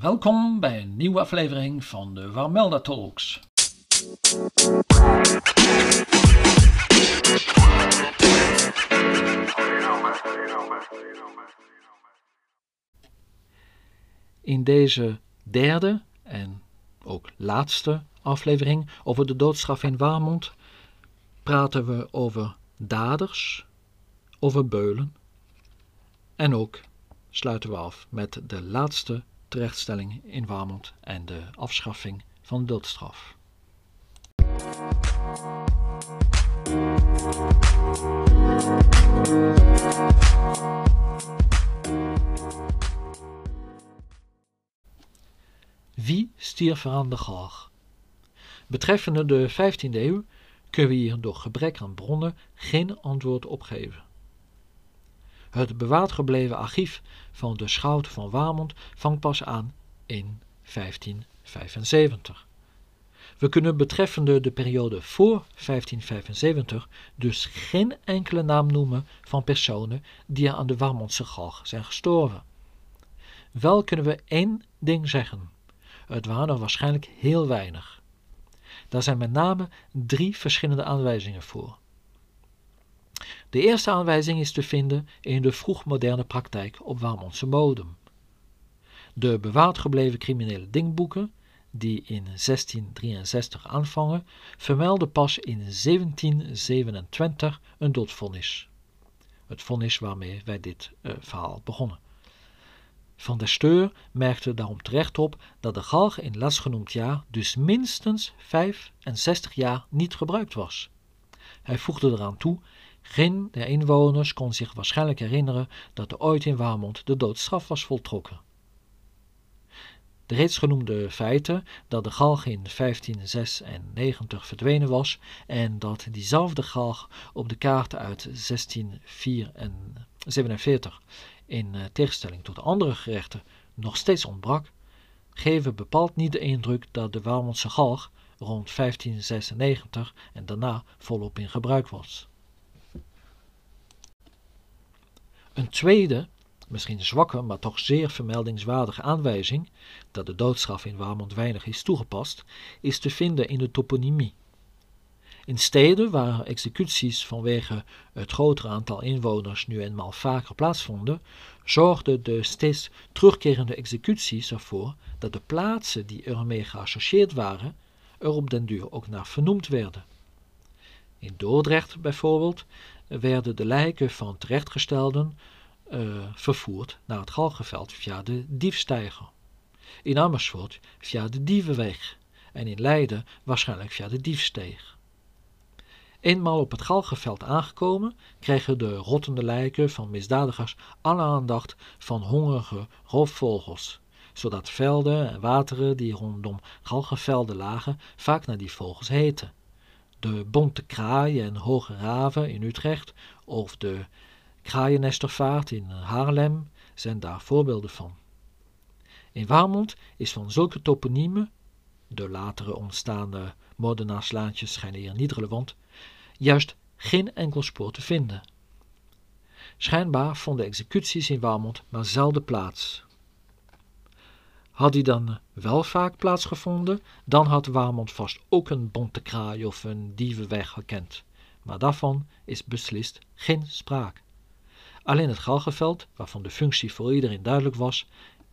Welkom bij een nieuwe aflevering van de Warmelda Talks. In deze derde en ook laatste aflevering over de doodstraf in Warmond praten we over daders, over beulen en ook sluiten we af met de laatste terechtstelling in Warmond en de afschaffing van de doodstraf. Wie stierf er aan de galg? Betreffende de 15e eeuw kunnen we hier door gebrek aan bronnen geen antwoord op geven. Het bewaard gebleven archief van de Schout van Warmond vangt pas aan in 1575. We kunnen betreffende de periode voor 1575 dus geen enkele naam noemen van personen die aan de Warmondse galg zijn gestorven. Wel kunnen we één ding zeggen. Het waren er waarschijnlijk heel weinig. Daar zijn met name drie verschillende aanwijzingen voor. De eerste aanwijzing is te vinden in de vroegmoderne praktijk op Warmondse bodem. De bewaard gebleven criminele dingboeken, die in 1663 aanvangen, vermelden pas in 1727 een doodvonnis. Het vonnis waarmee wij dit uh, verhaal begonnen. Van der Steur merkte daarom terecht op dat de galg in laatstgenoemd jaar dus minstens 65 jaar niet gebruikt was. Hij voegde eraan toe geen der inwoners kon zich waarschijnlijk herinneren dat er ooit in Warmond de doodstraf was voltrokken. De reeds genoemde feiten dat de galg in 1596 verdwenen was en dat diezelfde galg op de kaart uit 1647 in eh, tegenstelling tot andere gerechten nog steeds ontbrak, geven bepaald niet de indruk dat de Warmondse galg rond 1596 en daarna volop in gebruik was. Een tweede, misschien zwakke, maar toch zeer vermeldingswaardige aanwijzing dat de doodstraf in Warmond weinig is toegepast, is te vinden in de toponymie. In steden waar executies vanwege het grotere aantal inwoners nu eenmaal vaker plaatsvonden, zorgden de steeds terugkerende executies ervoor dat de plaatsen die ermee geassocieerd waren, er op den duur ook naar vernoemd werden. In Dordrecht bijvoorbeeld werden de lijken van terechtgestelden uh, vervoerd naar het Galgenveld via de Diefstijger. In Amersfoort via de Dievenweg en in Leiden waarschijnlijk via de Diefsteeg. Eenmaal op het Galgenveld aangekomen, kregen de rottende lijken van misdadigers alle aandacht van hongerige roofvogels, zodat velden en wateren die rondom Galgenvelden lagen vaak naar die vogels heten de bonte kraaien en hoge raven in Utrecht of de kraaiennestervaart in Haarlem zijn daar voorbeelden van. In Warmond is van zulke toponiemen, de latere ontstaande moordenaarslaantjes schijnen hier niet relevant, juist geen enkel spoor te vinden. Schijnbaar vonden executies in Warmond maar zelden plaats. Had die dan wel vaak plaatsgevonden, dan had Warmond vast ook een bonte kraai of een dievenweg gekend. Maar daarvan is beslist geen spraak. Alleen het galgenveld, waarvan de functie voor iedereen duidelijk was,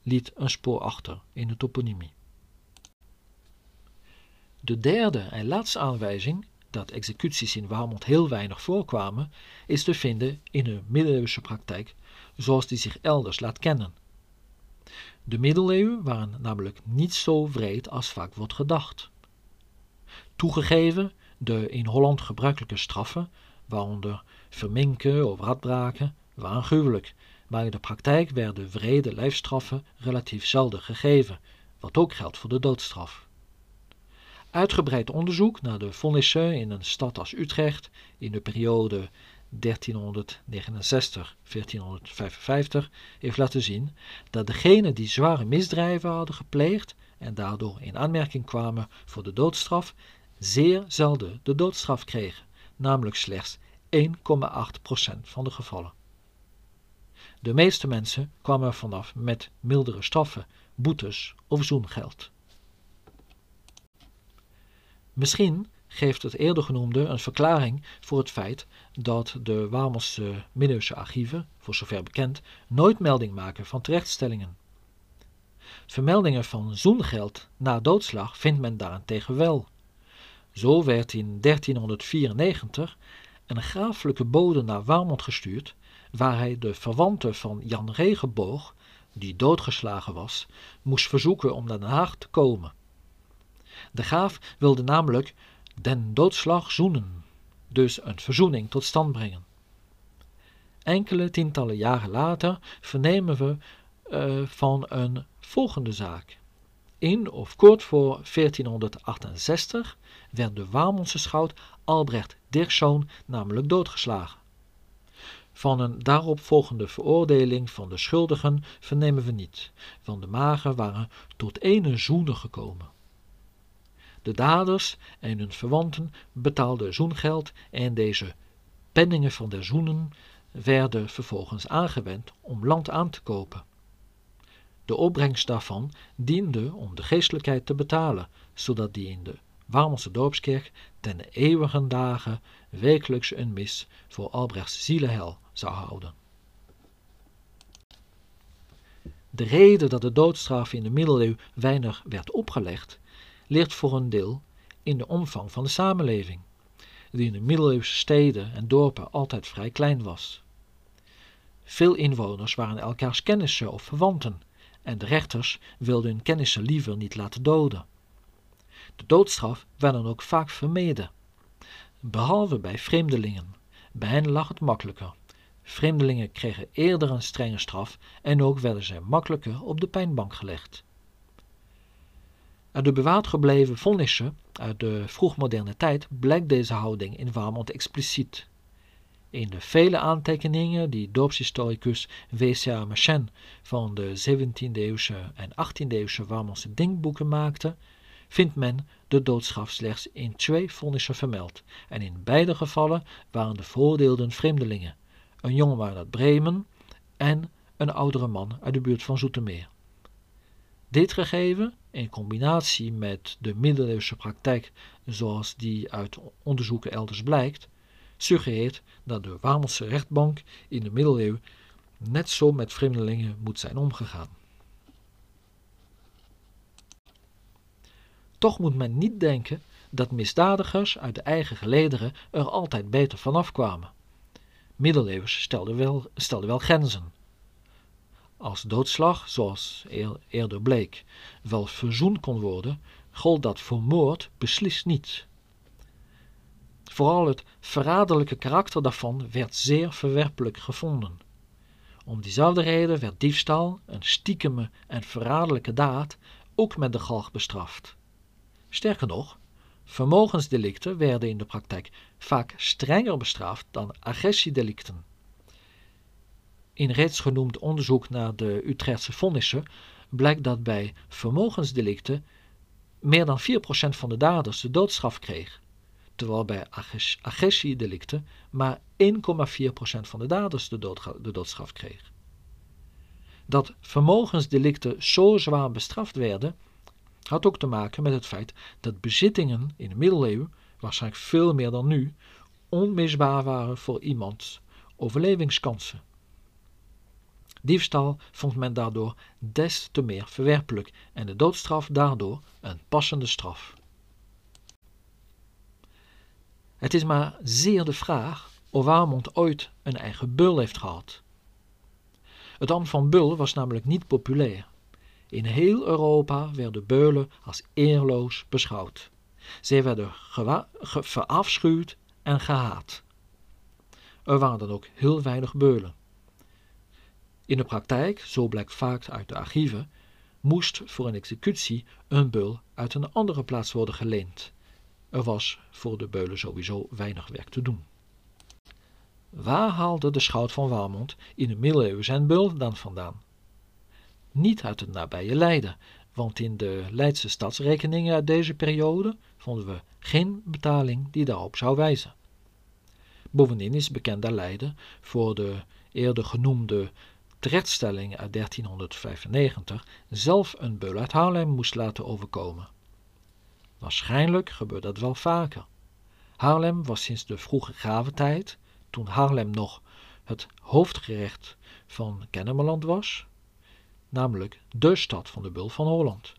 liet een spoor achter in de toponymie. De derde en laatste aanwijzing dat executies in Warmond heel weinig voorkwamen, is te vinden in de middeleeuwse praktijk, zoals die zich elders laat kennen de middeleeuwen waren namelijk niet zo wreed als vaak wordt gedacht. Toegegeven, de in Holland gebruikelijke straffen, waaronder verminken of radbraken, waren gruwelijk, maar in de praktijk werden wrede lijfstraffen relatief zelden gegeven, wat ook geldt voor de doodstraf. Uitgebreid onderzoek naar de vonnissen in een stad als Utrecht in de periode 1369-1455 heeft laten zien dat degenen die zware misdrijven hadden gepleegd en daardoor in aanmerking kwamen voor de doodstraf, zeer zelden de doodstraf kregen, namelijk slechts 1,8% van de gevallen. De meeste mensen kwamen vanaf met mildere straffen, boetes of zoengeld. Misschien geeft het eerder genoemde een verklaring voor het feit dat de Wamelse middeleeuwse archieven, voor zover bekend, nooit melding maken van terechtstellingen. Vermeldingen van zoengeld na doodslag vindt men daarentegen wel. Zo werd in 1394 een grafelijke bode naar Warmond gestuurd, waar hij de verwanten van Jan Regenboog, die doodgeslagen was, moest verzoeken om naar Den Haag te komen. De graaf wilde namelijk den doodslag zoenen, dus een verzoening tot stand brengen. Enkele tientallen jaren later vernemen we uh, van een volgende zaak. In of kort voor 1468 werd de Waalmondse schout Albrecht Dirkszoon namelijk doodgeslagen. Van een daaropvolgende veroordeling van de schuldigen vernemen we niet, want de magen waren tot ene zoenen gekomen. De daders en hun verwanten betaalden zoengeld en deze penningen van de zoenen werden vervolgens aangewend om land aan te kopen. De opbrengst daarvan diende om de geestelijkheid te betalen, zodat die in de Warmelse dorpskerk ten eeuwige dagen wekelijks een mis voor Albrechts zielenhel zou houden. De reden dat de doodstraf in de middeleeuwen weinig werd opgelegd, ligt voor een deel in de omvang van de samenleving, die in de middeleeuwse steden en dorpen altijd vrij klein was. Veel inwoners waren elkaars kennissen of verwanten en de rechters wilden hun kennissen liever niet laten doden. De doodstraf werd dan ook vaak vermeden, behalve bij vreemdelingen. Bij hen lag het makkelijker. Vreemdelingen kregen eerder een strenge straf en ook werden zij makkelijker op de pijnbank gelegd. Uit de bewaard gebleven vonnissen uit de vroegmoderne tijd blijkt deze houding in Warmond expliciet. In de vele aantekeningen die dorpshistoricus W.C.A. Machen van de 17e-eeuwse en 18e-eeuwse Warmondse denkboeken maakte, vindt men de doodstraf slechts in twee vonnissen vermeld, en in beide gevallen waren de veroordeelden vreemdelingen, een jongeman uit Bremen en een oudere man uit de buurt van Zoetermeer. Dit gegeven, in combinatie met de middeleeuwse praktijk zoals die uit onderzoeken elders blijkt, suggereert dat de Wamelse rechtbank in de middeleeuwen net zo met vreemdelingen moet zijn omgegaan. Toch moet men niet denken dat misdadigers uit de eigen gelederen er altijd beter vanaf kwamen. Middeleeuwers wel, stelden wel grenzen. Als doodslag, zoals eerder bleek, wel verzoend kon worden, gold dat voor moord beslist niet. Vooral het verraderlijke karakter daarvan werd zeer verwerpelijk gevonden. Om diezelfde reden werd diefstal, een stiekeme en verraderlijke daad, ook met de galg bestraft. Sterker nog, vermogensdelicten werden in de praktijk vaak strenger bestraft dan agressiedelicten. In reeds genoemd onderzoek naar de Utrechtse vonnissen blijkt dat bij vermogensdelicten meer dan 4% van de daders de doodstraf kreeg, terwijl bij agressiedelicten maar 1,4% van de daders de, de doodstraf kreeg. Dat vermogensdelicten zo zwaar bestraft werden, had ook te maken met het feit dat bezittingen in de middeleeuwen, waarschijnlijk veel meer dan nu, onmisbaar waren voor iemands overlevingskansen. Diefstal vond men daardoor des te meer verwerpelijk en de doodstraf daardoor een passende straf. Het is maar zeer de vraag of Warmond ooit een eigen bul heeft gehad. Het ambt van bul was namelijk niet populair. In heel Europa werden beulen als eerloos beschouwd. Zij werden verafschuwd en gehaat. Er waren dan ook heel weinig beulen. In de praktijk, zo blijkt vaak uit de archieven, moest voor een executie een beul uit een andere plaats worden geleend. Er was voor de beulen sowieso weinig werk te doen. Waar haalde de schout van Warmond in de middeleeuwen zijn beul dan vandaan? Niet uit het nabije Leiden, want in de Leidse stadsrekeningen uit deze periode vonden we geen betaling die daarop zou wijzen. Bovendien is bekend dat Leiden voor de eerder genoemde terechtstelling uit 1395 zelf een beul uit Haarlem moest laten overkomen. Waarschijnlijk gebeurt dat wel vaker. Haarlem was sinds de vroege graventijd, toen Haarlem nog het hoofdgerecht van Kennemerland was, namelijk de stad van de Beul van Holland.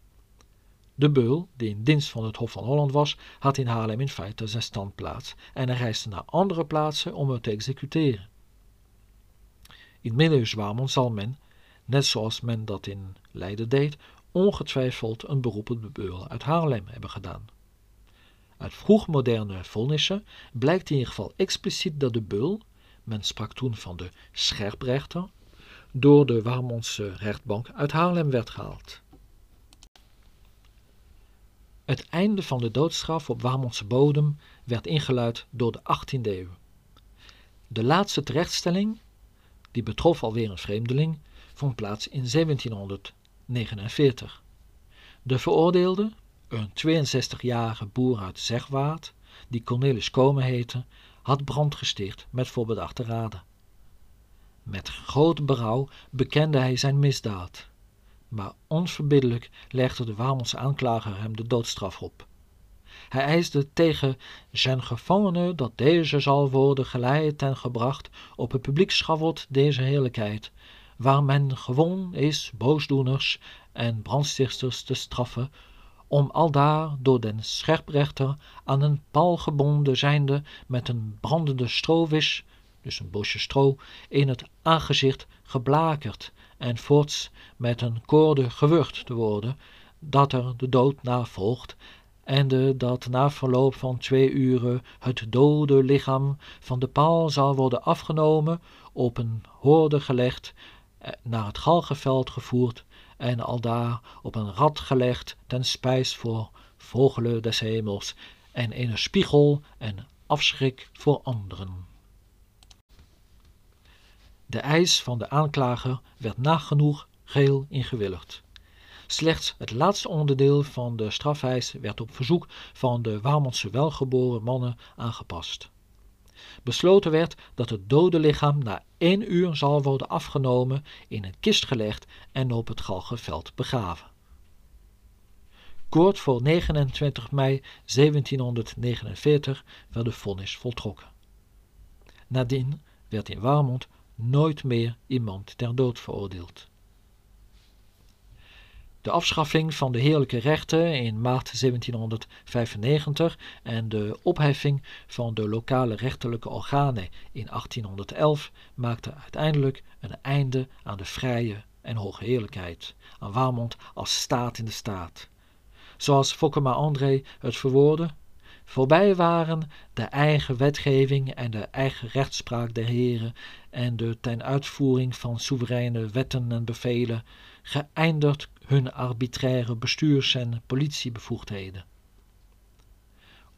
De beul, die in dienst van het Hof van Holland was, had in Haarlem in feite zijn standplaats en hij reisde naar andere plaatsen om het te executeren. In middeleeuws Warmond zal men, net zoals men dat in Leiden deed, ongetwijfeld een beroep op de beul uit Haarlem hebben gedaan. Uit vroegmoderne vonnissen blijkt in ieder geval expliciet dat de beul, men sprak toen van de scherprechter, door de Warmondse rechtbank uit Haarlem werd gehaald. Het einde van de doodstraf op Warmondse bodem werd ingeluid door de 18e eeuw. De laatste terechtstelling, die betrof alweer een vreemdeling, vond plaats in 1749. De veroordeelde, een 62-jarige boer uit Zegwaard, die Cornelis Komen heette, had brand gesticht met voorbedachte raden. Met groot berouw bekende hij zijn misdaad maar onverbiddelijk legde de Wamelse aanklager hem de doodstraf op. Hij eiste tegen zijn gevangene dat deze zal worden geleid en gebracht op het publiek schavot deze heerlijkheid, waar men gewoon is boosdoeners en brandstichters te straffen, om aldaar door den scherprechter aan een paal gebonden zijnde met een brandende stroowis, dus een bosje stro, in het aangezicht geblakerd en voorts met een koorde gewurgd te worden, dat er de dood na volgt, en dat na verloop van twee uren het dode lichaam van de paal zal worden afgenomen, op een hoorde gelegd, eh, naar het galgenveld gevoerd en aldaar op een rad gelegd ten spijs voor vogelen des hemels en een spiegel en afschrik voor anderen. De eis van de aanklager werd nagenoeg geheel ingewilligd. Slechts het laatste onderdeel van de strafeis werd op verzoek van de Warmondse welgeboren mannen aangepast. Besloten werd dat het dode lichaam na één uur zal worden afgenomen, in een kist gelegd en op het Galgenveld begraven. Kort voor 29 mei 1749 werd de vonnis voltrokken. Nadien werd in Warmond nooit meer iemand ter dood veroordeeld. De afschaffing van de heerlijke rechten in maart 1795 en de opheffing van de lokale rechterlijke organen in 1811 maakten uiteindelijk een einde aan de vrije en hoge heerlijkheid, aan Warmond als staat in de staat. Zoals Fokkema André het verwoordde, Voorbij waren de eigen wetgeving en de eigen rechtspraak der heren en de ten uitvoering van soevereine wetten en bevelen, geëindigd hun arbitraire bestuurs- en politiebevoegdheden.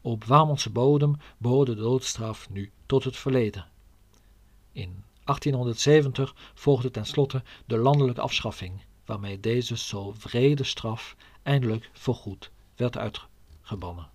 Op Warmondse bodem behoorde de doodstraf nu tot het verleden. In 1870 volgde tenslotte de landelijke afschaffing, waarmee deze zo vrede straf eindelijk voorgoed werd uitgebannen.